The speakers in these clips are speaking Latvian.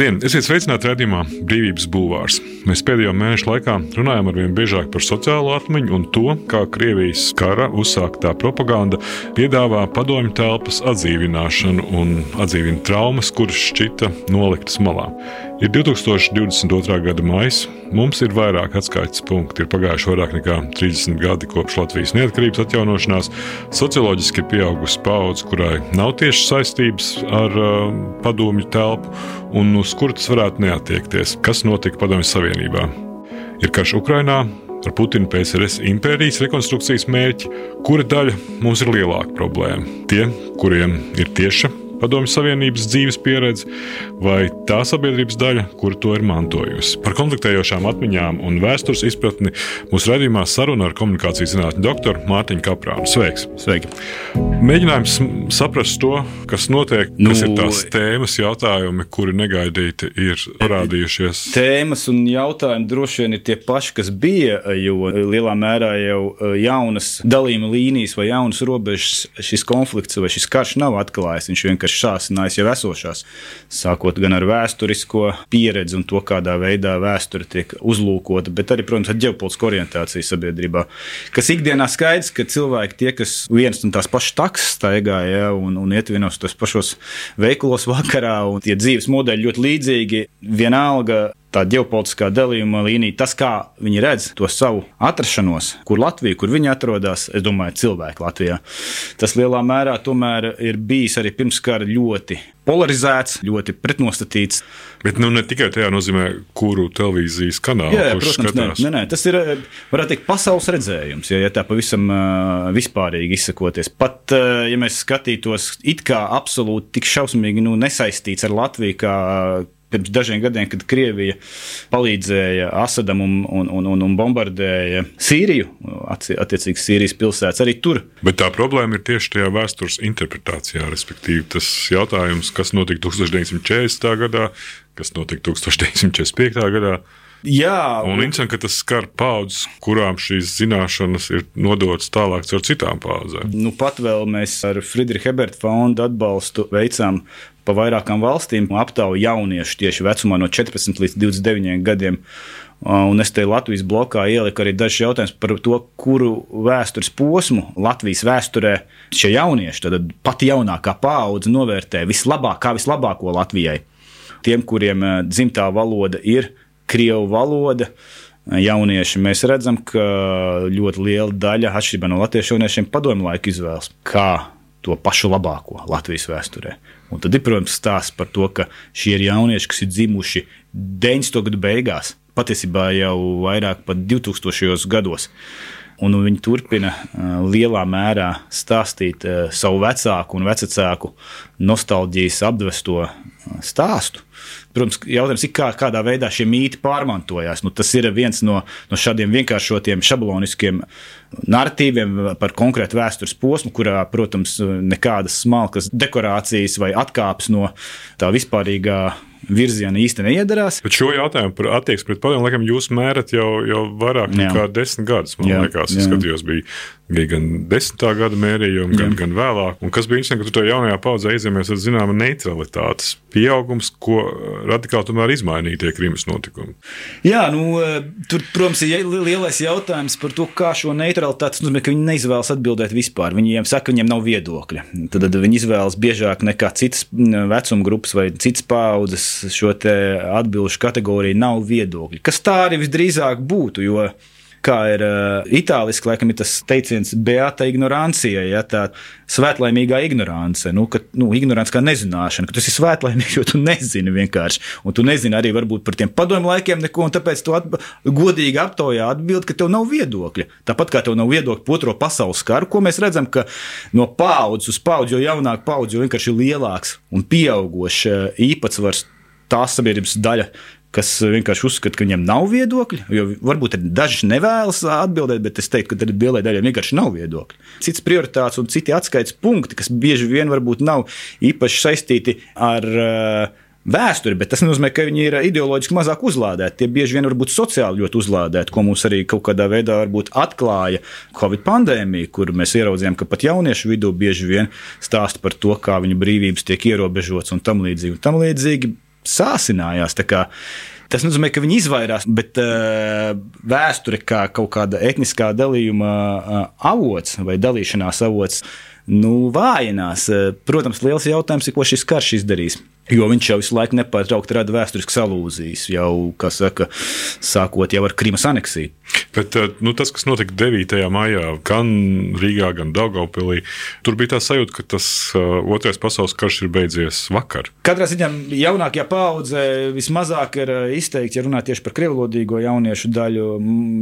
Labdien! Esiet sveicināti redzējumā Brīvības Bulvārs. Mēs pēdējo mēnešu laikā runājam ar vien biežāk par sociālo atmiņu un to, kā Krievijas kara uzsāktā propaganda piedāvā padomju telpas atdzīvināšanu un atdzīvina traumas, kuras šķita noliktas malā. Ir 2022. gada maija, mums ir vairāk atskaites punkti. Ir pagājuši vairāk nekā 30 gadi kopš Latvijas neatkarības atjaunošanās. Socioloģiski ir pieaugusi paudze, kurai nav tieši saistības ar uh, padomju telpu un uz kuru tas varētu neatiekties. Kas notika Padomju Savienībā? Ir karš Ukrainā, ar Putina PSRS impērijas rekonstrukcijas mērķi, kura daļa mums ir lielāka problēma. Tie, kuriem ir tieša Padomju Savienības dzīves pieredze, vai tā sabiedrības daļa, kur to ir mantojusi. Par konfliktējošām atmiņām un vēstures izpratni mūsu redzējumā saruna ar komunikācijas zinātņu doktoru Mārtiņu Kaprānu. Sveiks! Sveiki! Mēģinājums saprast to, kas notiek, nu, kas ir tās tēmas, jautājumi, kuri negaidīti ir parādījušies. Tēmas un jautājumi droši vien ir tie paši, kas bija, jo lielā mērā jau e, jaunas dalījuma līnijas vai jaunas robežas šis konflikts vai šis karš nav atklājis. Viņš vienkārši ir sācinājis jau esošās, sākot gan ar vēsturisko pieredzi un to, kādā veidā vēsture tiek uzlūkota, bet arī, protams, ar ģeopolitisku orientāciju sabiedrībā. Kas ikdienā skaidrs, ka cilvēki, tie, kas viens un tās pašas takses staigā ja, un, un iet vienos tos pašos veikalos vakarā, un tie dzīves modeļi ļoti līdzīgi, vienalga tā ģeopolitiskā dalījuma līnija, tas, kā viņi redz to savu atrašanos, kur Latvija, kur viņi atrodas, es domāju, cilvēki Latvijā. Tas lielā mērā tomēr ir bijis arī pirms kara ļoti polarizēts, ļoti pretnostatīts. Bet nu, ne tikai tajā nozīmē, kuru televīzijas kanālu jā, jā, protams, nē, nē, nē, tas ir varētu teikt, pasaules redzējums, ja, ja tā pavisam uh, vispārīgi izsakoties. Pat, uh, ja mēs skatītos it kā absolūti tik šausmīgi nu, nesaistīts ar Latviju, kā pirms dažiem gadiem, kad Krievija palīdzēja Asadam un, un, un, un, un bombardēja Sīriju, attiecīgi Sīrijas pilsētas, arī tur. Bet tā problēma ir tieši tajā vēstures interpretācijā, respektīvi tas jautājums, kas notika 1940. gadā, kas notika 1945. gadā. Jā, un interesanti, ka tas skar paudzes, kurām šīs zināšanas ir nodotas tālāk caur citām paudzēm. Nu, pat vēl mēs ar Friedricha Heberta fondu atbalstu veicām pa vairākām valstīm aptauju jauniešu tieši vecumā no 14 līdz 29 gadiem. Un es te Latvijas blokā ieliku arī dažus jautājumus par to, kuru vēstures posmu Latvijas vēsturē šie jaunieši, tad pati jaunākā paudze novērtē vislabāk, kā vislabāko Latvijai. Tiem, kuriem dzimtā valoda ir Krievu valoda, jaunieši, mēs redzam, ka ļoti liela daļa atšķirībā no latviešu jauniešiem padomu laiku izvēlas, kā to pašu labāko Latvijas vēsturē. Un tad ir, protams, stāsts par to, ka šie ir jaunieši, kas ir dzimuši 90. gadu beigās, patiesībā jau vairāk par 2000. gados. Un viņi turpina uh, lielā mērā stāstīt uh, savu vecāku un vecāku nostalģijas apdvesto stāstu. Protams, jautājums ir, kā, kādā veidā šie mīti pārmantojās. Nu, tas ir viens no, no šādiem vienkāršotiem, šabloniskiem narratīviem par konkrētu vēstures posmu, kurā, protams, nekādas smalkas dekorācijas vai atkāpes no tā vispārīgā virziena īstenībā neiedarās. Bet šo jautājumu par attieksmi pret padomu laikam jūs mērat jau, jau vairāk nekā desmit gadus. Man jā, liekas, es skatījos, bija, bija gan desmitā gada mērījumi, gan, gan vēlāk. Un kas bija interesanti, ka tu tajā jaunajā paudzē iziemies ar zināmu neutralitātes pieaugums, ko radikāli tomēr izmainīja tie krimas notikumi. Jā, nu, tur, protams, ir lielais jautājums par to, kā šo neutralitāti, nozīmē, ka viņi neizvēlas atbildēt vispār. Viņiem saka, ka viņiem nav viedokļa. Tad, tad viņi izvēlas biežāk nekā citas vecuma grupas vai citas paudzes šo atbildžu kategoriju nav viedokļi. Kas tā arī visdrīzāk būtu, jo kā ir uh, itāliski, laikam ir tas teiciens, beata ignorancija, ja? Tā svētlaimīgā ignorance, nu, ka, nu, ignorants kā nezināšana, ka tas ir svētlaimīgs, jo tu nezini vienkārši, un tu nezini arī varbūt par tiem padomu laikiem neko, un tāpēc tu atb godīgi aptaujā atbild, ka tev nav viedokļa. Tāpat kā tev nav viedokļa par otro pasaules karu, ko mēs redzam, ka no paudzes uz paudzi, jo jaunāk paudze, jo vienkārši lielāks un pieaugošs īpatsvars tās sabiedrības daļa, kas vienkārši uzskata, ka viņiem nav viedokļa. Jo varbūt daži nevēlas atbildēt, bet es teiktu, ka lielai daļai vienkārši nav viedokļa. Cits prioritāts un citi atskaites punkti, kas bieži vien varbūt nav īpaši saistīti ar uh, vēsturi, bet tas nenozīmē, ka viņi ir ideoloģiski mazāk uzlādēti. Tie bieži vien var būt sociāli ļoti uzlādēti, ko mums arī kaut kādā veidā atklāja Covid pandēmija, kur mēs ieraudzījām, ka pat jauniešu vidū bieži vien stāsta par to, kā viņu brīvības tiek ierobežotas un tam līdzīgi. Un tam līdzīgi sāsinājās. Tas nozīmē, ka viņi izvairās, bet uh, vēsture kā kaut kāda etniskā dalījuma uh, avots vai dalīšanās avots nu, vājinās. Protams, liels jautājums ir, ko šis karš izdarīs. Jo viņš jau visu laiku nepārtraukti rada vēsturiskas alūzijas, jau, saka, sākot jau ar Krimas aneksiju. Bet eh, nu, tas, kas notika 9. maijā, gan Rīgā, gan Daugopilī, tur bija tā sajūta, ka tas uh, otrais pasaules karš ir beidzies vakar. Katrā ziņā jaunākajā paudzē vismazāk ir eh, izteikti, ja runā tieši par krievlodīgo jauniešu daļu,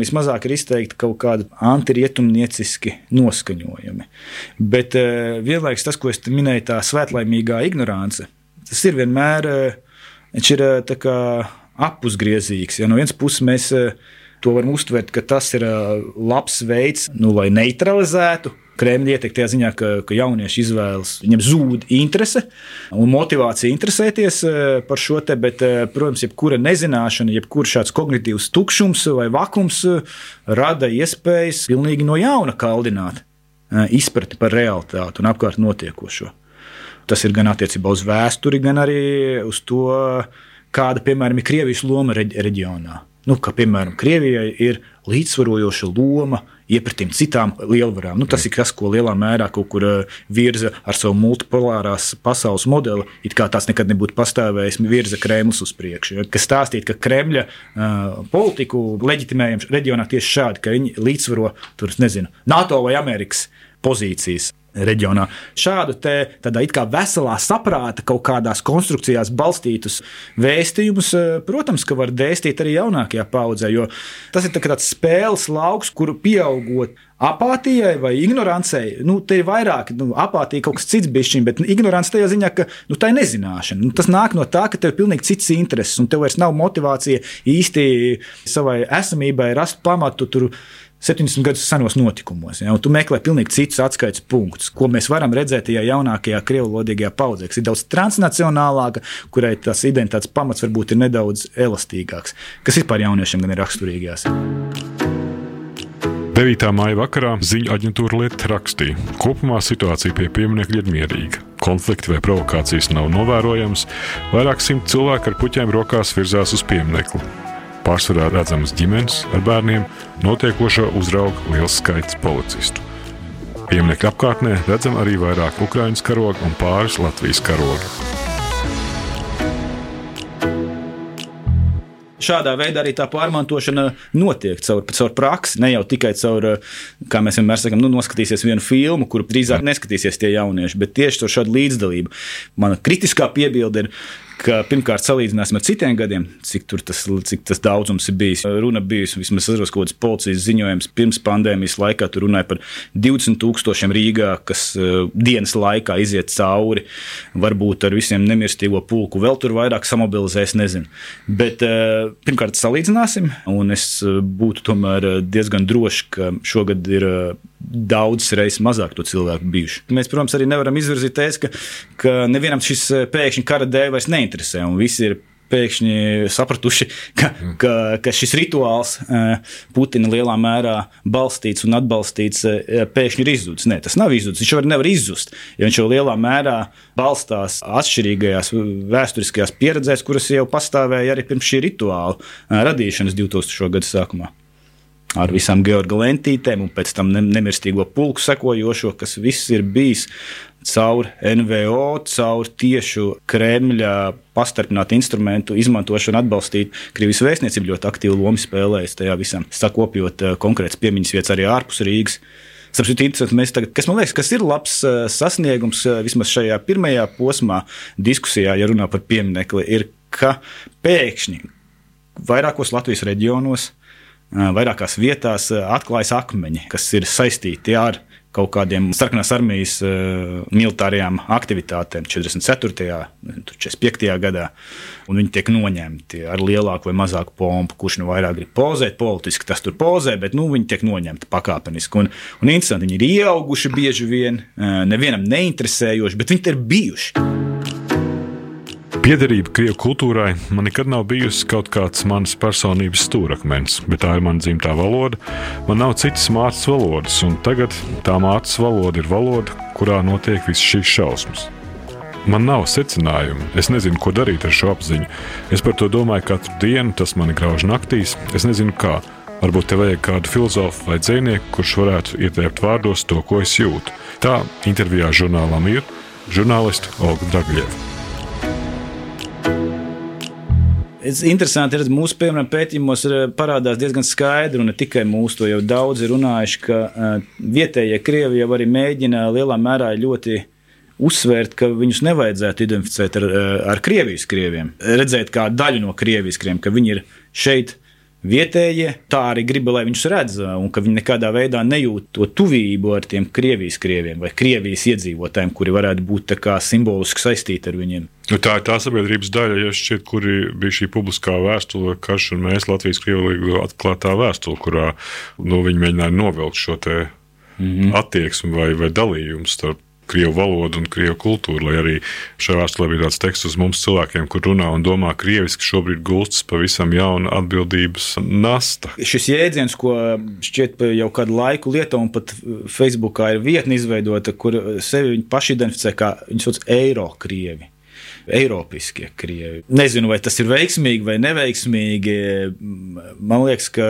vismazāk ir izteikti kaut kādi antirietumnieciski noskaņojumi. Bet vienlaikus tas, ko es minēju, tā svētlaimīgā ignorance tas ir vienmēr eh, viņš ir eh, apusgriezīgs. Ja no vienas puses mēs eh, to varam uztvert, ka tas ir labs veids, nu, lai neutralizētu. Kremļa ietekmē tajā ziņā, ka, ka jaunieši izvēlas, viņam zūd interese un motivācija interesēties par šo te, bet, protams, jebkura nezināšana, jebkurš šāds kognitīvs tukšums vai vakums rada iespējas pilnīgi no jauna kaldināt izpratni par realitāti un apkārt notiekošo. Tas ir gan attiecībā uz vēsturi, gan arī uz to, kāda, piemēram, ir Krievijas loma reģionā. Nu, ka, piemēram, Krievijai ir līdzsvarojoša loma iepratīm citām lielvarām. Nu, tas ir tas, ko lielā mērā kaut kur uh, virza ar savu multipolārās pasaules modeli. It kā tas nekad nebūtu pastāvējis, virza Kremlis uz priekšu. Kas stāstīja, ka Kremļa uh, politiku leģitimējam reģionā tieši šādi, ka viņi līdzsvaro tur, nezinu, NATO vai Amerikas pozīcijas reģionā. Šādu te tādā it kā veselā saprāta kaut kādās konstrukcijās balstītus vēstījumus, eh, protams, ka var dēstīt arī jaunākajā paudzē, jo tas ir tā tāds spēles lauks, kuru pieaugot apātijai vai ignorancei, nu, te ir vairāk, nu, apātija kaut kas cits bišķiņ, bet ignorants tajā ziņā, ka nu, tā ir nezināšana. Nu, tas nāk no tā, ka tev ir pilnīgi cits intereses, un tev vairs nav motivācija īsti savai esamībai rast pamatu tur 70 gadus senos notikumos. Ja, tu meklē pilnīgi citus atskaites punktus, ko mēs varam redzēt tajā jaunākajā krievu valodīgajā paudzē, kas ir daudz transnacionālāka, kurai tas identitātes pamats varbūt ir nedaudz elastīgāks, kas vispār jauniešiem gan ir raksturīgās. 9. maija vakarā ziņu aģentūra Lieta rakstīja, ka kopumā situācija pie pieminiekļa ir mierīga. Konflikti vai provokācijas nav novērojams, vairāk simt cilvēku ar puķiem rokās virzās uz pieminekli pārsvarā redzamas ģimenes ar bērniem, notiekošo uzrauga liels skaits policistu. Pieminiektu apkārtnē redzam arī vairāk Ukraiņas karogu un pāris Latvijas karogu. Šādā veidā arī tā pārmantošana notiek caur, caur praksi, ne jau tikai caur, kā mēs vienmēr sakām, nu, noskatīsies vienu filmu, kuru drīzāk neskatīsies tie jaunieši, bet tieši caur šādu līdzdalību. Mana kritiskā piebilde ir, ka pirmkārt salīdzināsim ar citiem gadiem, cik, tas, cik tas daudzums ir bijis. Runa bijusi vismaz atceros kaut kādas policijas ziņojums pirms pandēmijas laikā. Tur runāja par 20 tūkstošiem Rīgā, kas uh, dienas laikā iziet cauri. Varbūt ar visiem nemirstīgo pulku vēl tur vairāk samobilizēs, nezinu. Bet uh, pirmkārt salīdzināsim, un es uh, būtu tomēr diezgan drošs, ka šogad ir daudzas reizes mazāk to cilvēku bijuši. Mēs, protams, arī nevaram izvirzīt tēzi, ka, ka nevienam šis eh, pēkšņi kara dēļ vairs neinteresē, un visi ir pēkšņi sapratuši, ka, ka, ka šis rituāls eh, Putina lielā mērā balstīts un atbalstīts eh, pēkšņi ir izzudis. Nē, tas nav izzudis. Viņš jau nevar izzust, jo viņš jau lielā mērā balstās atšķirīgajās vēsturiskajās pieredzēs, kuras jau pastāvēja arī pirms šī rituāla radīšanas 2000. gadu sākumā ar visām georga lentītēm, un pēc tam nemirstīgo pulku sekojošo, kas viss ir bijis caur NVO, caur tiešu Kremļa pastarpinātu instrumentu izmantošanu, atbalstīt Krievijas vēstniecību ļoti aktīvu lomu spēlējis tajā visam, sakopjot eh, konkrētas piemiņas vietas arī ārpus Rīgas. Tagad, kas man liekas, kas ir labs eh, sasniegums eh, vismaz šajā pirmajā posmā, diskusijā, ja runā par pieminiekli, ir, ka pēkšņi vairākos Latvijas reģionos vairākās vietās atklājas akmeņi, kas ir saistīti ar kaut kādiem sarkanās armijas militārajām aktivitātēm 44. un 45. gadā. Un viņi tiek noņemti ar lielāku vai mazāku pompu. Kurš nu vairāk grib pozēt, politiski tas tur pozē, bet nu, viņi tiek noņemti pakāpeniski. Un, un interesanti, viņi ir ieauguši bieži vien, nevienam neinteresējoši, bet viņi ir bijuši. Piederība krievu kultūrai man nekad nav bijusi kaut kāds manas personības stūrakmens, bet tā ir mana dzimtā valoda. Man nav citas mācības valodas, un tagad tā mācības valoda ir valoda, kurā notiek visas šīs šausmas. Man nav secinājumu, es nezinu, ko darīt ar šo apziņu. Es par to domāju katru dienu, tas mani grauž naktīs. Es nezinu, kā. Varbūt te vajag kādu filozofu vai dzinieku, kurš varētu ieteikt vārdos to, ko es jūtu. Tā intervijā žurnālam ir žurnālisti Olga Dragļeva. Interesanti, ka mūsu piemēram, pētījumos parādās diezgan skaidri, un ne tikai mūsu, to jau daudzi runājuši, ka vietējie krievi jau arī mēģina lielā mērā ļoti uzsvērt, ka viņus nevajadzētu identificēt ar, ar Krievijas krieviem, redzēt kā daļu no Krievijas krieviem, ka viņi ir šeit. Vietējie tā arī grib, lai viņus redz, un ka viņi nekādā veidā nejūt to tuvību ar tiem Krievijas krieviem vai Krievijas iedzīvotājiem, kuri varētu būt simboliski saistīti ar viņiem. Nu, tā ir tā sabiedrības daļa, ja šķiet, kuri bija šī publiskā vēstule, karš un mēs Latvijas Krievijas atklātā vēstule, kurā nu, viņi mēģināja novilkt šo te mm -hmm. attieksmi vai, vai dalījumu starp krievu valodu un krievu kultūru, lai arī šajā vēstulē bija tāds teksts uz mums cilvēkiem, kur runā un domā krieviski, šobrīd gulstas pavisam jauna atbildības nasta. Šis jēdziens, ko šķiet jau kādu laiku lieto, un pat Facebookā ir vietne izveidota, kur sevi paši identificē kā viņi sauc eiro krievi. Eiropiskie krievi. Nezinu, vai tas ir veiksmīgi vai neveiksmīgi. Man liekas, ka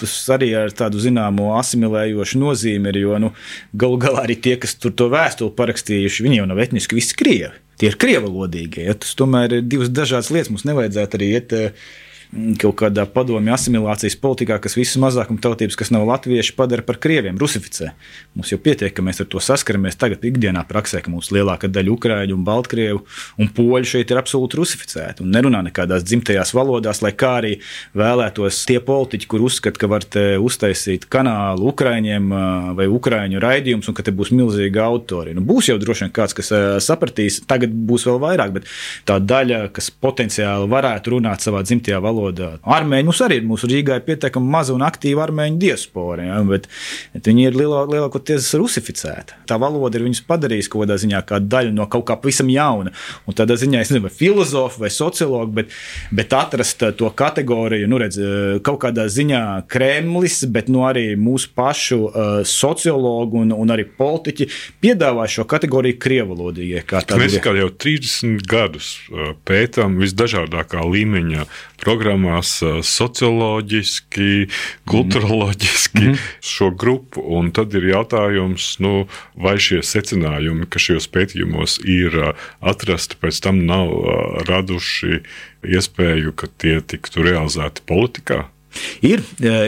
tas arī ar tādu zināmu asimilējošu nozīmi ir. Jo nu, galu galā arī tie, kas tur to vēstuli parakstījuši, viņi jau nav etniski visi krievi. Tie ir krievalodīgie. Ja? Tas tomēr ir divas dažādas lietas. Mums nevajadzētu arī iet. Uh, kaut kādā padomju asimilācijas politikā, kas visas mazākuma tautības, kas nav latvieši, padara par krieviem, rusificē. Mums jau pietiek, ka mēs ar to saskaramies tagad ikdienā praksē, ka mūsu lielākā daļa ukrāņu un baltkrievu un poļu šeit ir absolūti rusificēti un nerunā nekādās dzimtajās valodās, lai kā arī vēlētos tie politiķi, kur uzskata, ka var uztaisīt kanālu ukrāņiem vai ukrāņu raidījumus un ka te būs milzīgi autori. Nu, būs jau droši vien kāds, kas sapratīs, tagad būs vēl vairāk, bet tā daļa, kas potenciāli varētu runāt savā dzimtajā valodā, valodā. Armēņi mums arī ir. Mūsu Rīgā ir pietiekami maza un aktīva armēņu diaspora, ja, bet, bet viņi ir lielā, lielākoties rusificēti. Tā valoda ir viņus padarījusi kaut kādā ziņā kā daļu no kaut kā pavisam jauna. Un tādā ziņā es nezinu, vai filozofi vai sociologi, bet, bet atrast to kategoriju, nu, redz, kaut kādā ziņā Kremlis, bet nu, arī mūsu pašu uh, sociologi un, un arī politiķi piedāvā šo kategoriju krievalodīgie. Mēs kā jau 30 gadus pētām visdažādākā līmeņa programmās socioloģiski, kulturoloģiski mm -hmm. šo grupu. Un tad ir jautājums, nu, vai šie secinājumi, kas šajos pētījumos ir atrasti, pēc tam nav raduši iespēju, ka tie tiktu realizēti politikā? Ir,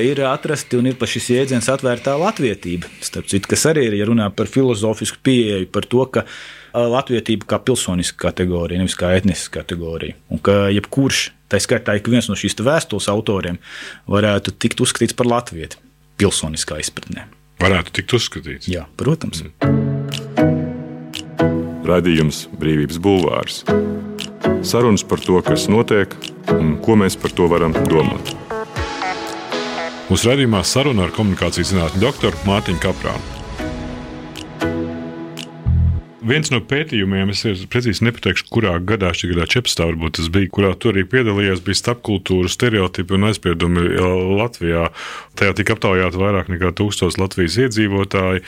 ir atrasti un ir pa šis jēdziens atvērtā latvietība. Starp citu, kas arī ir, ja runā par filozofisku pieeju, par to, ka latvietība kā pilsoniska kategorija, nevis kā etniska kategorija. Un ka jebkurš, tā skaitā ik viens no šīs vēstules autoriem, varētu tikt uzskatīts par latvieti pilsoniskā izpratnē. Varētu tikt uzskatīts. Jā, protams. Radījums Brīvības Bulvārs. Sarunas par to, kas notiek un ko mēs par to varam domāt. Mūsu raidījumā saruna ar komunikācijas zinātņu doktoru Mārtiņu Kaprānu. Viens no pētījumiem, es precīzi nepateikšu, kurā gadā, šī gada 14. varbūt tas bija, kurā tur arī piedalījās, bija starpkultūra stereotipi un aizspriedumi Latvijā. Tajā tika aptaujāti vairāk nekā tūkstoš Latvijas iedzīvotāji.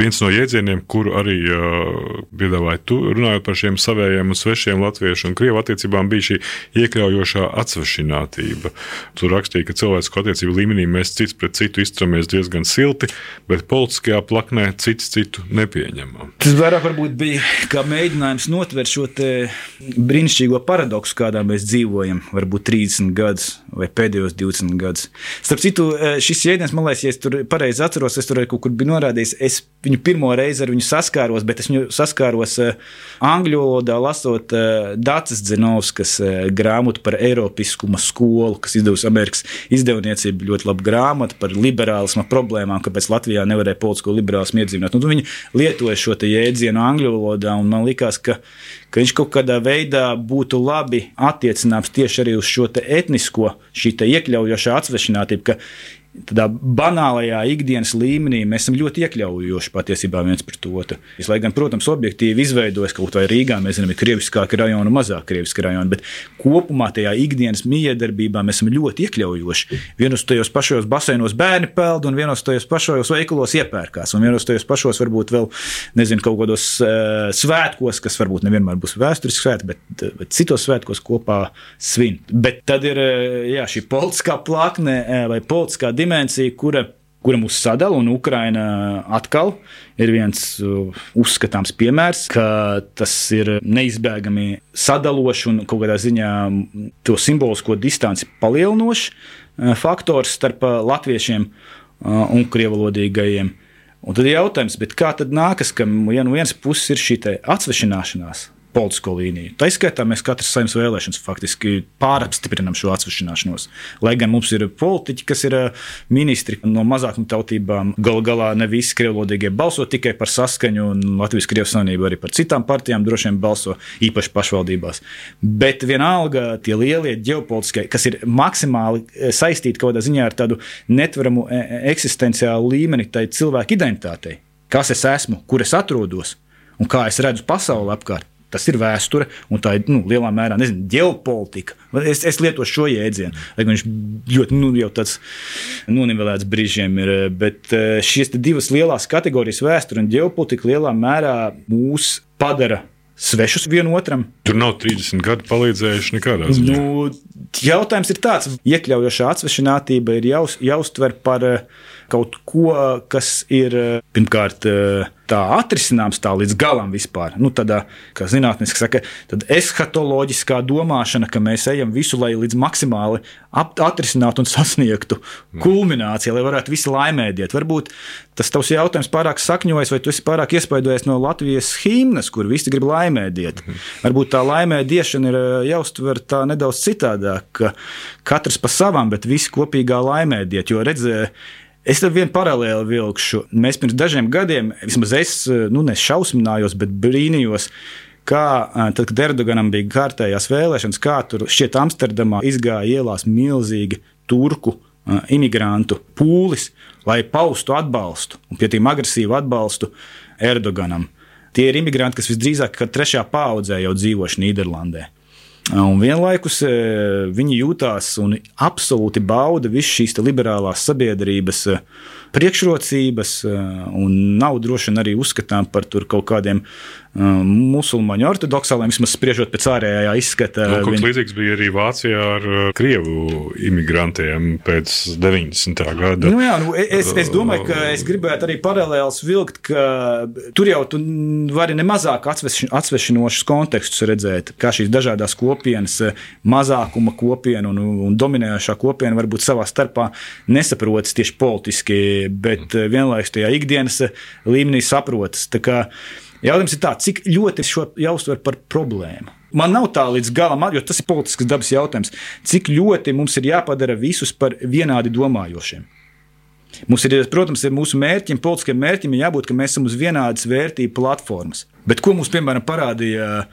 Viens no jēdzieniem, kuru arī uh, piedāvāja tu, runājot par šiem savējiem un svešiem latviešu un krievu attiecībām, bija šī iekļaujošā atsvešinātība. Tur rakstīja, ka cilvēku attiecību līmenī mēs cits pret citu izturamies diezgan silti, bet politiskajā plaknē cits citu nepieņemam. Tas vairāk varbūt bija bija kā mēģinājums notvert šo brīnišķīgo paradoksu, kādā mēs dzīvojam, varbūt 30 gadus vai pēdējos 20 gadus. Starp citu, eh, šis jēdziens, man liekas, ja es tur pareizi atceros, es tur kaut kur biju norādījis, es viņu pirmo reizi ar viņu saskāros, bet es viņu saskāros eh, angļu valodā, lasot eh, Dācis Dzinovskas grāmatu par Eiropiskuma skolu, kas izdevusi Amerikas izdevniecība ļoti labu grāmatu par liberālisma problēmām, kāpēc Latvijā nevarēja politisko liberālismu iedzīvināt. Nu, viņi lietoja šo jēdzienu angļu valodā, man liekas, ka, ka viņš kaut kādā veidā būtu labi attiecināms tieši arī uz šo etnisko, šī iekļaujošā atsvešinātību. Tādā banālajā ikdienas līmenī mēs esam ļoti iekļaujoši patiesībā viens pret otru. Lai gan, protams, objektīvi izveidojas kaut vai Rīgā, mēs zinām, ir krieviskāki rajoni mazāk krieviski rajoni, bet kopumā tajā ikdienas miedarbībā mēs esam ļoti iekļaujoši. Vienos tajos pašos baseinos bērni peld, un vienos tajos pašos veikalos iepērkās, un vienos tajos pašos varbūt vēl, nezinu, kaut kādos uh, svētkos, kas varbūt nevienmēr būs vēsturiski svētki, bet, bet citos svētkos kopā svin. Bet tad ir jā, šī politiskā plakne vai politiskā dimensija dimensija, kura, kura mūs sadala, un Ukraina atkal ir viens uh, uzskatāms piemērs, ka tas ir neizbēgami sadalošs un kaut kādā ziņā to simbolisko distanci palielinošs uh, faktors starp uh, latviešiem un krievalodīgajiem. Un tad ir jautājums, kā tad nākas, ka ja no vienas puses ir šī atsvešināšanās, politisko līniju. Tā izskaitā mēs katrs saimnes vēlēšanas faktiski pārapstiprinām šo atsvešināšanos. Lai gan mums ir politiķi, kas ir eh, ministri no mazākuma tautībām, galu galā ne visi krievlodīgie balso tikai par saskaņu, un Latvijas Krievijas Savienība arī par citām partijām droši vien balso īpaši pašvaldībās. Bet vienalga tie lielie ģeopolitiskie, kas ir maksimāli eh, saistīti kaut kādā ziņā ar tādu netveramu e, e, eksistenciālu līmeni tai cilvēku identitātei. Kas es esmu, kur es atrodos un kā es redzu pasauli apkārt Tas ir vēsture, un tā ir nu, lielā mērā nezinu, ģeopolitika. Es, es lietošu šo jēdzienu, lai gan viņš ļoti nu, tāds nonivelēts brīžiem ir. Bet eh, šīs divas lielās kategorijas, vēsture un ģeopolitika, lielā mērā mūs padara svešus vienotram. Tur nav 30 gadi palīdzējuši nekādā ziņā. Nu, jautājums ir tāds, ka iekļaujoša atsvešinātība ir jāuz, jāuztver par uh, kaut ko, kas ir pirmkārt tā atrisināms tā līdz galam vispār. Nu, tādā, kā zinātniski saka, tad eskatoloģiskā domāšana, ka mēs ejam visu, lai līdz maksimāli atrisinātu un sasniegtu kulmināciju, lai varētu visi laimēdiet. Varbūt tas tavs jautājums pārāk sakņojas, vai tu esi pārāk iespaidojies no Latvijas himnas, kur visi grib laimēdiet. Mhm. Varbūt tā laimēdiešana ir jāuztver tā nedaudz citādāk, ka katrs pa savām, bet visi kopīgā laimēdiet, jo redzēja, Es tam vienu paralēli vilkšu. Mēs pirms dažiem gadiem, vismaz es, nu, nešausminājos, bet brīnījos, kā tad, kad Erdoganam bija kārtējās vēlēšanas, kā tur šķiet Amsterdamā izgāja ielās milzīgi turku imigrantu pūlis, lai paustu atbalstu un pie tiem agresīvu atbalstu Erdoganam. Tie ir imigranti, kas visdrīzāk trešā paudzē jau dzīvojuši Nīderlandē. Un vienlaikus e, viņi jūtās un absolūti bauda visas šīs liberālās sabiedrības e, priekšrocības, e, un nav droši vien arī uzskatām par kaut kādiem Um, musulmaņu ortodoksāliem, vismaz spriežot pēc ārējā izskata. Nu, kaut kas līdzīgs bija arī Vācijā ar uh, krievu imigrantiem pēc 90. gada. Nu, jā, nu, es, es domāju, ka es gribētu arī paralēlus vilkt, ka tur jau tu vari nemazāk atsvešinošus kontekstus redzēt, kā šīs dažādas kopienas, mazākuma kopiena un, un dominējošā kopiena varbūt savā starpā nesaprotas tieši politiski, bet vienlaikus tajā ikdienas līmenī saprotas. Jautājums ir tāds, cik ļoti šo jāuztver par problēmu. Man nav tā līdz galam, jo tas ir politisks dabas jautājums, cik ļoti mums ir jāpadara visus par vienādi domājošiem. Mums ir, protams, ir mūsu mērķim, politiskiem mērķim jābūt, ka mēs esam uz vienādas vērtību platformas. Bet ko mums, piemēram, parādīja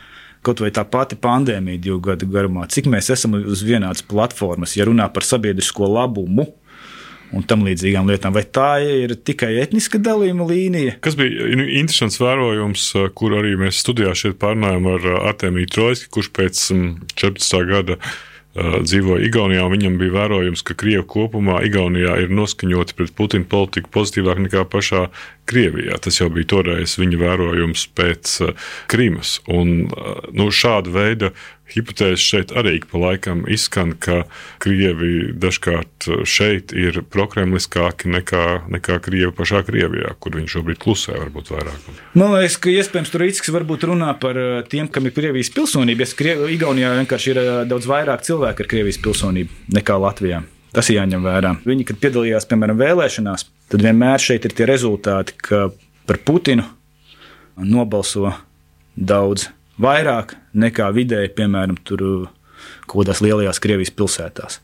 kaut vai tā pati pandēmija divu gadu garumā, cik mēs esam uz vienādas platformas, ja runā par sabiedrisko labumu, un tam līdzīgām lietām. Vai tā ir tikai etniska dalījuma līnija? Kas bija interesants vērojums, kur arī mēs studijā šeit pārnājām ar Artemiju Trojski, kurš pēc 14. Mm, gada dzīvoja Igaunijā, un viņam bija vērojums, ka Krievija kopumā Igaunijā ir noskaņota pret Putina politiku pozitīvāk nekā pašā Krievijā. Tas jau bija toreiz viņa vērojums pēc Krimas. Un, nu, šāda veida hipotēze šeit arī pa laikam izskan, ka Krievi dažkārt šeit ir prokremliskāki nekā, nekā Krievi pašā Krievijā, kur viņi šobrīd klusē varbūt vairāk. Man liekas, ka iespējams tur risks varbūt runā par eh, tiem, kam ir Krievijas pilsonība. Es Kriev, Igaunijā vienkārši ir eh, daudz vairāk cilvēku ar Krievijas pilsonību nekā Latvijā. Tas ir jāņem vērā. Viņi, kad piedalījās, piemēram, vēlēšanās, tad vienmēr šeit ir tie rezultāti, ka par Putinu nobalso daudz vairāk nekā vidēji, piemēram, tur kaut kādās lielajās Krievijas pilsētās.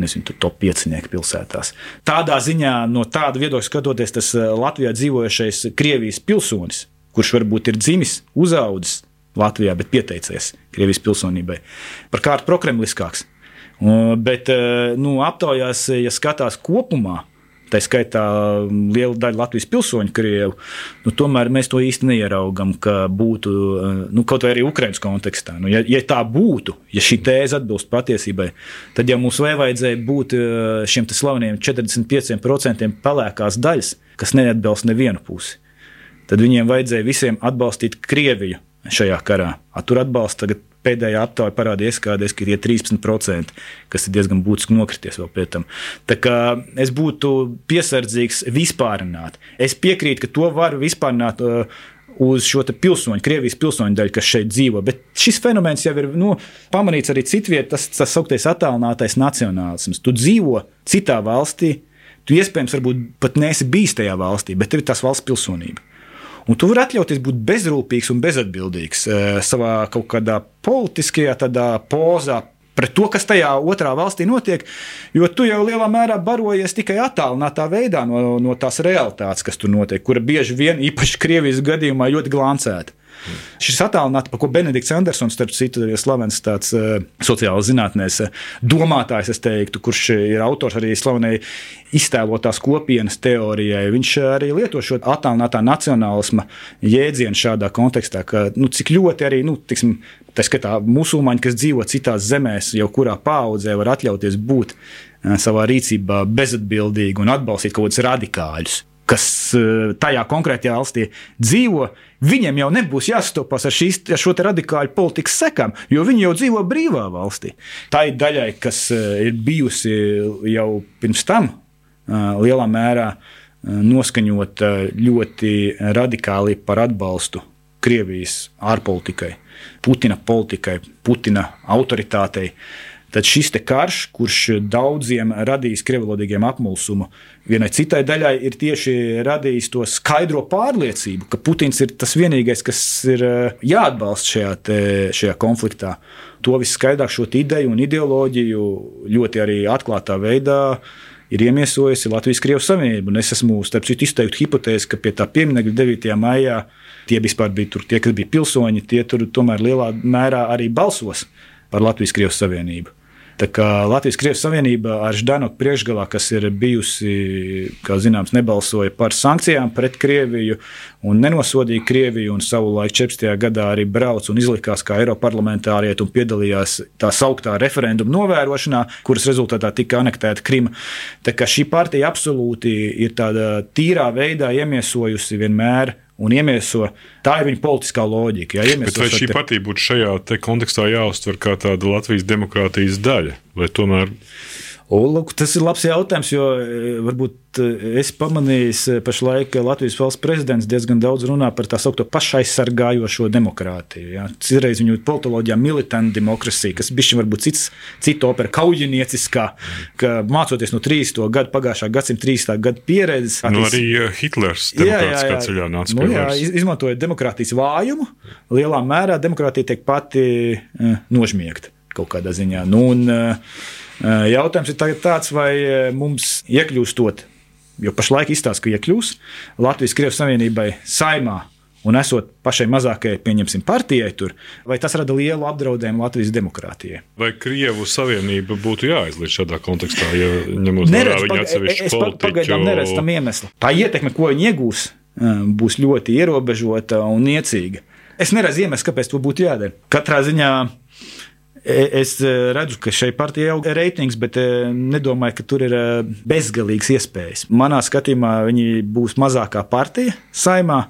Nezinu, tur top 5 pilsētās. Tādā ziņā, no tāda viedokļa skatoties, tas eh, Latvijā dzīvojošais Krievijas pilsonis, kurš varbūt ir dzimis, uzaudzis Latvijā, bet pieteicies Krievijas pilsonībai, par kārtu prokremliskāks. Bet nu, aptaujās, ja skatās kopumā, tā skaitā liela daļa Latvijas pilsoņu, krievu, nu, tomēr mēs to īsti neieraugam, ka būtu nu, kaut vai arī Ukraiņas kontekstā. Nu, ja, ja tā būtu, ja šī tēze atbilst patiesībai, tad jau mums vajadzēja būt eh, šiem slaveniem 45% pelēkās daļas, kas neatbalsta nevienu pusi. Tad viņiem vajadzēja visiem atbalstīt Krieviju šajā karā. A, tur atbalsta tagad pēdējā aptaujā parādījās, kādreiz, ka ir 13%, kas ir diezgan būtiski nokrities vēl pie tam. Tā kā es būtu piesardzīgs vispārināt. Es piekrītu, ka to var vispārināt. Uh, uz šo pilsoņu, Krievijas pilsoņu daļu, kas šeit dzīvo. Bet šis fenomens jau ir nu, pamanīts arī citvietā, tas tā sauktais attālinātais nacionālisms. Tu dzīvo citā valstī, tu iespējams pat neesi bijis tajā valstī, bet tev ir tās valsts pilsonība. Un tu vari atļauties būt bezrūpīgs un bezatbildīgs eh, savā kaut kādā politiskajā pozā, pret to, kas tajā otrā valstī notiek, jo tu jau lielā mērā barojies tikai attālinātā veidā no, no tās realitātes, kas tur notiek, kura bieži vien, īpaši Krievijas gadījumā, ļoti glancēta. Šis attēlināts, par ko Benedikts Andersons, starp citu, ir slavens tāds uh, sociāls zinātnēs uh, domātājs, es teiktu, kurš ir autors arī slavenai iztēlotās kopienas teorijai. Viņš arī lieto šo attēlinātā nacionālisma jēdzienu šādā kontekstā, ka nu, cik ļoti arī, nu, tiksim, tā skatā musulmaņi, kas dzīvo citās zemēs, jau kurā paudzē var atļauties būt savā rīcībā bezatbildīgi un atbalstīt kaut kādus radikāļus kas eh, tajā konkrētajā valstī dzīvo, viņiem jau nebūs jāstopas ar, šīs, ar šo radikālu politikas sekām, jo viņi jau dzīvo brīvā valstī. Tā ir daļai, kas eh, ir bijusi jau pirms tam eh, lielā mērā noskaņota ļoti radikāli par atbalstu Krievijas ārpolitikai, Putina politikai, Putina autoritātei. Uh, Tad šis karš, kurš daudziem radīs krievlodīgiem apmulsumu, vienai citai daļai ir tieši radījis to skaidro pārliecību, ka Putins ir tas vienīgais, kas ir eh, jāatbalsta šajā, te, šajā konfliktā. To viskaidrāk šo ideju un ideoloģiju ļoti arī atklātā veidā ir iemiesojusi Latvijas-Krievijas Savienība. Es esmu starp citu izteikti hipotēzi, ka pie tā pieminiekta 9. maijā tie vispār bija tur, tie, kas bija pilsoņi, tie tur tomēr lielā mērā arī balsos par Latvijas-Krievijas Savienību. Latvijas-Krievijas Savienība ar Ždanoku priekšgalā, kas ir bijusi, kā zināms, nebalsoja par sankcijām pret Krieviju un nenosodīja Krieviju, un savulaik 14. gadā arī brauc un izlikās kā Eiroparlamentārieti un piedalījās tā sauktā referenduma novērošanā, kuras rezultātā tika anektēta Krima. Tā kā šī partija absolūti ir tādā tīrā veidā iemiesojusi vienmēr un iemieso. Tā ir viņa politiskā loģika. Jā, Bet vai šī te... partija būtu šajā kontekstā jāuztver kā tāda Latvijas demokrātijas daļa, vai tomēr? Lūk, tas ir labs jautājums, jo e, varbūt e, es pamanīju, e, pašlaik Latvijas valsts prezidents diezgan daudz runā par tā saucamo pašaizsargājošo demokrātiju. Ja. Citreiz viņu politoloģijā militantu demokrātija, kas bija varbūt cits, cita opera kaujinieciskā, ka mācoties no 30. gada, pagājušā gadsimta 30. gada pieredzes. Nu, arī Hitlers demokrātiskā ceļā nāca nu, jā, izmantojot demokrātijas vājumu, lielā mērā demokrātija tiek pati nožmiegta kaut kādā ziņā. Nu, un, uh, Jautājums ir tāds, vai mums iekļūstot, jo pašlaik izstāsta, ka iekļūs Latvijas-Krievijas Savienībai saimā. Un esot pašai mazākajai, pieņemsim, partijai tur, vai tas rada lielu apdraudējumu Latvijas demokrātijai? Vai Krievu savienība būtu jāizliet šādā kontekstā, ja ņemot vērā viņa atsevišķu es politiķu? Pagaidām neredzu tam iemeslu. Tā ietekme, ko viņi iegūs, būs ļoti ierobežota un niecīga. Es neredzu iemeslu, kāpēc to būtu jādara. Katrā ziņā es e, redzu, ka šai partijai aug reitings, bet e, nedomāju, ka tur ir bezgalīgas iespējas. Manā skatījumā viņi būs mazākā partija saimā.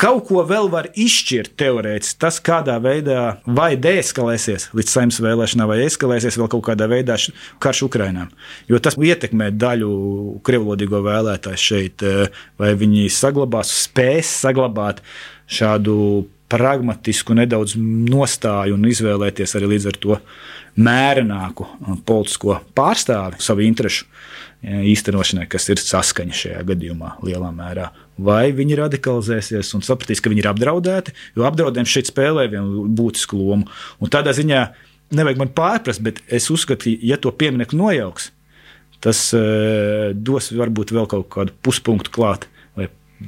Kaut ko vēl var izšķirt teorētiski. Tas, kādā veidā vai deeskalēsies līdz saimnes vēlēšanām, vai eskalēsies vēl kaut kādā veidā karš Ukrainā. Jo tas ietekmē daļu krievlodīgo vēlētāju šeit, vai viņi saglabās, spēs saglabāt šādu pragmatisku nedaudz nostāju un izvēlēties arī līdz ar to mērenāku uh, politisko pārstāvi savu interesu uh, īstenošanai, kas ir saskaņa šajā gadījumā lielā mērā. Vai viņi radikalizēsies un sapratīs, ka viņi ir apdraudēti, jo apdraudējums šeit spēlē vienu būtisku lomu. Un tādā ziņā nevajag man pārprast, bet es uzskatu, ja to pieminiektu nojauks, tas uh, dos varbūt vēl kaut kādu puspunktu klāt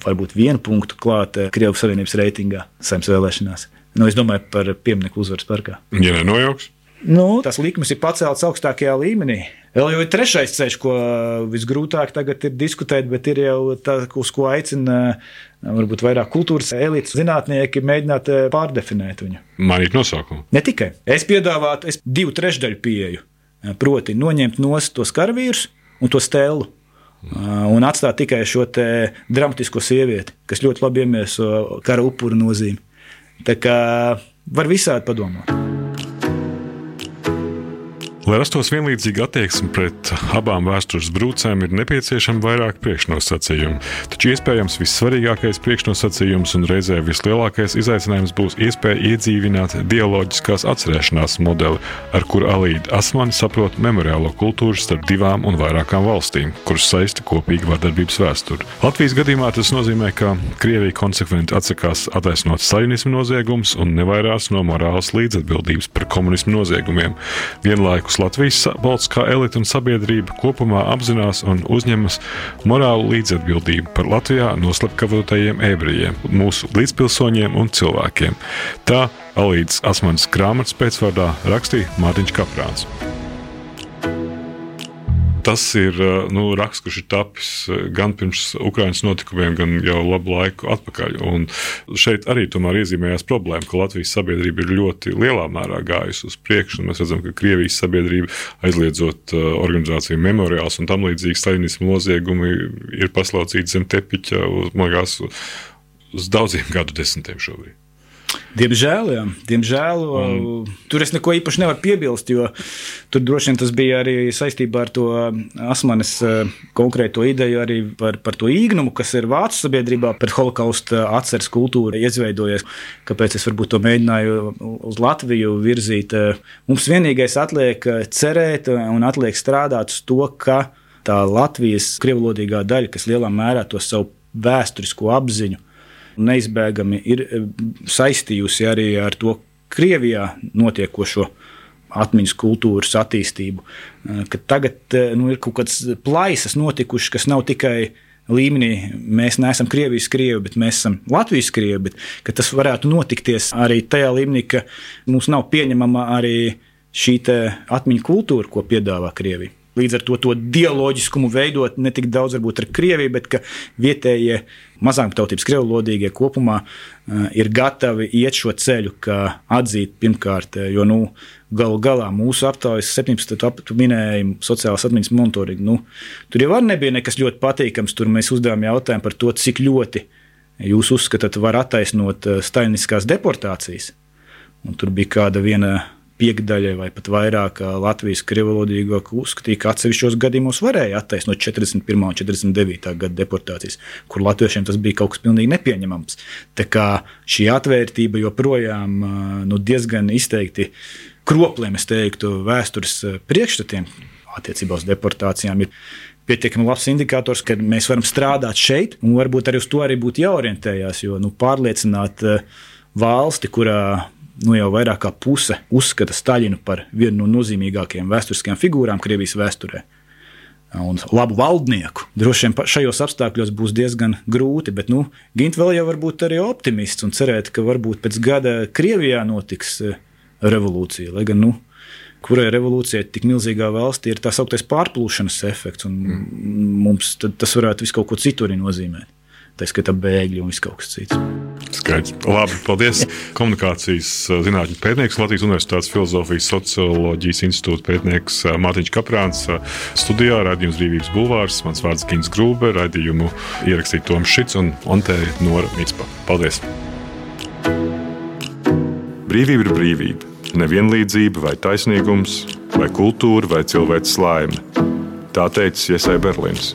varbūt vienu punktu klāt Krievijas Savienības reitingā saimnes vēlēšanās. Nu, es domāju par pieminiektu uzvaras parkā. Ja nenojauks? Nu, tas likums ir pacelts augstākajā līmenī. Vēl jau ir trešais ceļš, ko visgrūtāk tagad ir diskutēt, bet ir jau tas, uz ko aicina varbūt vairāk kultūras elites zinātnieki mēģināt pārdefinēt viņu. Mainīt nosaukumu. Ne tikai. Es piedāvātu es divu trešdaļu pieeju. Proti, noņemt nost tos karavīrus un to stēlu. Un atstāt tikai šo dramatisko sievieti, kas ļoti labi iemieso kara upuru nozīmi. Tā kā var visādi padomāt. Lai rastos vienlīdzīga attieksme pret abām vēstures brūcēm, ir nepieciešama vairāk priekšnosacījumu. Taču iespējams vissvarīgākais priekšnosacījums un reizē vislielākais izaicinājums būs iespēja iedzīvināt dialoģiskās atcerēšanās modeli, ar kuru Alīda Asmani saprot memoriālo kultūru starp divām un vairākām valstīm, kuras saista kopīga vardarbības vēsture. Latvijas gadījumā tas nozīmē, ka Krievija konsekventi atsakās attaisnot saļinismu noziegumus un nevairās no morālas līdzatbildības par komunismu noziegumiem. Vienlaikus Vienlaikus Latvijas politiskā elite un sabiedrība kopumā apzinās un uzņemas morālu līdzatbildību par Latvijā noslapkavotajiem ebrejiem, mūsu līdzpilsoņiem un cilvēkiem. Tā Alīdas Asmanas grāmatas pēcvārdā rakstīja Mārtiņš Kaprāns tas ir nu, raksts, kurš ir tapis gan pirms Ukraiņas notikumiem, gan jau labu laiku atpakaļ. Un šeit arī iezīmējās problēma, ka Latvijas sabiedrība ir ļoti lielā mērā gājusi uz priekšu. Mēs redzam, ka Krievijas sabiedrība aizliedzot organizāciju memoriāls un tam līdzīgi staļinismu noziegumi ir paslaucīti zem tepiņa uz, liekas, uz daudziem gadu desmitiem šobrīd. Diemžēl, jā. Diemžēl un... tur es neko īpaši nevaru piebilst, jo tur droši vien tas bija arī saistībā ar to asmanes eh, konkrēto ideju arī par, par to īgnumu, kas ir vācu sabiedrībā pret holokausta atceres kultūru izveidojies. Kāpēc es varbūt to mēģināju uz Latviju virzīt? Mums vienīgais atliek cerēt un atliek strādāt uz to, ka tā Latvijas krievlodīgā daļa, kas lielā mērā to savu vēsturisko apziņu neizbēgami ir e, saistījusi arī ar to Krievijā notiekošo atmiņas kultūras attīstību. E, ka tagad e, nu, ir kaut kādas plaisas notikušas, kas nav tikai līmenī, mēs neesam Krievijas krievi, bet mēs esam Latvijas krievi. Bet tas varētu notikties arī tajā līmenī, ka mums nav pieņemama arī šī atmiņu kultūra, ko piedāvā Krievija. Līdz ar to, to dialoģiskumu veidot ne tik daudz ar Krieviju, bet vietējie mazāktautības krievlodīgie kopumā uh, ir gatavi iet šo ceļu, kā atzīt pirmkārt, eh, jo nu, galu galā mūsu aptaujas 17. aptaujas minējumu sociālās atmiņas monitoringu. Nu, tur jau nebija nekas ļoti patīkams. Tur mēs uzdevām jautājumu par to, cik ļoti jūs uzskatāt, var attaisnot uh, staļiniskās deportācijas. Un tur bija kāda viena piekdaļai vai pat vairāk Latvijas krievlodīgo uzskatīja, ka atsevišķos gadījumos varēja attaisnot 41. un 49. gada deportācijas, kur latviešiem tas bija kaut kas pilnīgi nepieņemams. Tā kā šī atvērtība joprojām nu, diezgan izteikti kropliem, es teiktu, vēstures priekšstatiem attiecībā uz deportācijām ir pietiekami labs indikators, ka mēs varam strādāt šeit, un varbūt arī uz to arī būtu jāorientējas. Jo nu, pārliecināt valsti, kurā nu, jau vairāk kā puse uzskata Staļinu par vienu no nozīmīgākajām vēsturiskajām figūrām Krievijas vēsturē. Un labu valdnieku. Droši vien šajos apstākļos būs diezgan grūti, bet nu, Gint vēl jau var būt arī optimists un cerēt, ka varbūt pēc gada Krievijā notiks e, revolūcija. Lai gan, nu, kurai revolūcijai tik milzīgā valstī ir tā sauktais pārplūšanas efekts, un mm. mums tas varētu visu kaut ko citu arī nozīmēt tā skaitā bēgļi un viss kaut kas cits. Skaidrs. Labi, paldies. Komunikācijas uh, zinātņu pētnieks, Latvijas Universitātes filozofijas socioloģijas institūta pētnieks uh, Mārtiņš Kaprāns. Uh, studijā raidījums Brīvības bulvārs. Mans vārds Gins Grūbe, raidījumu ierakstīja Toms Šits un Ontēja Nora Mitspa. Paldies! Brīvība ir brīvība. Nevienlīdzība vai taisnīgums, vai kultūra, vai cilvēks laime. Tā teica Iesai Berlīns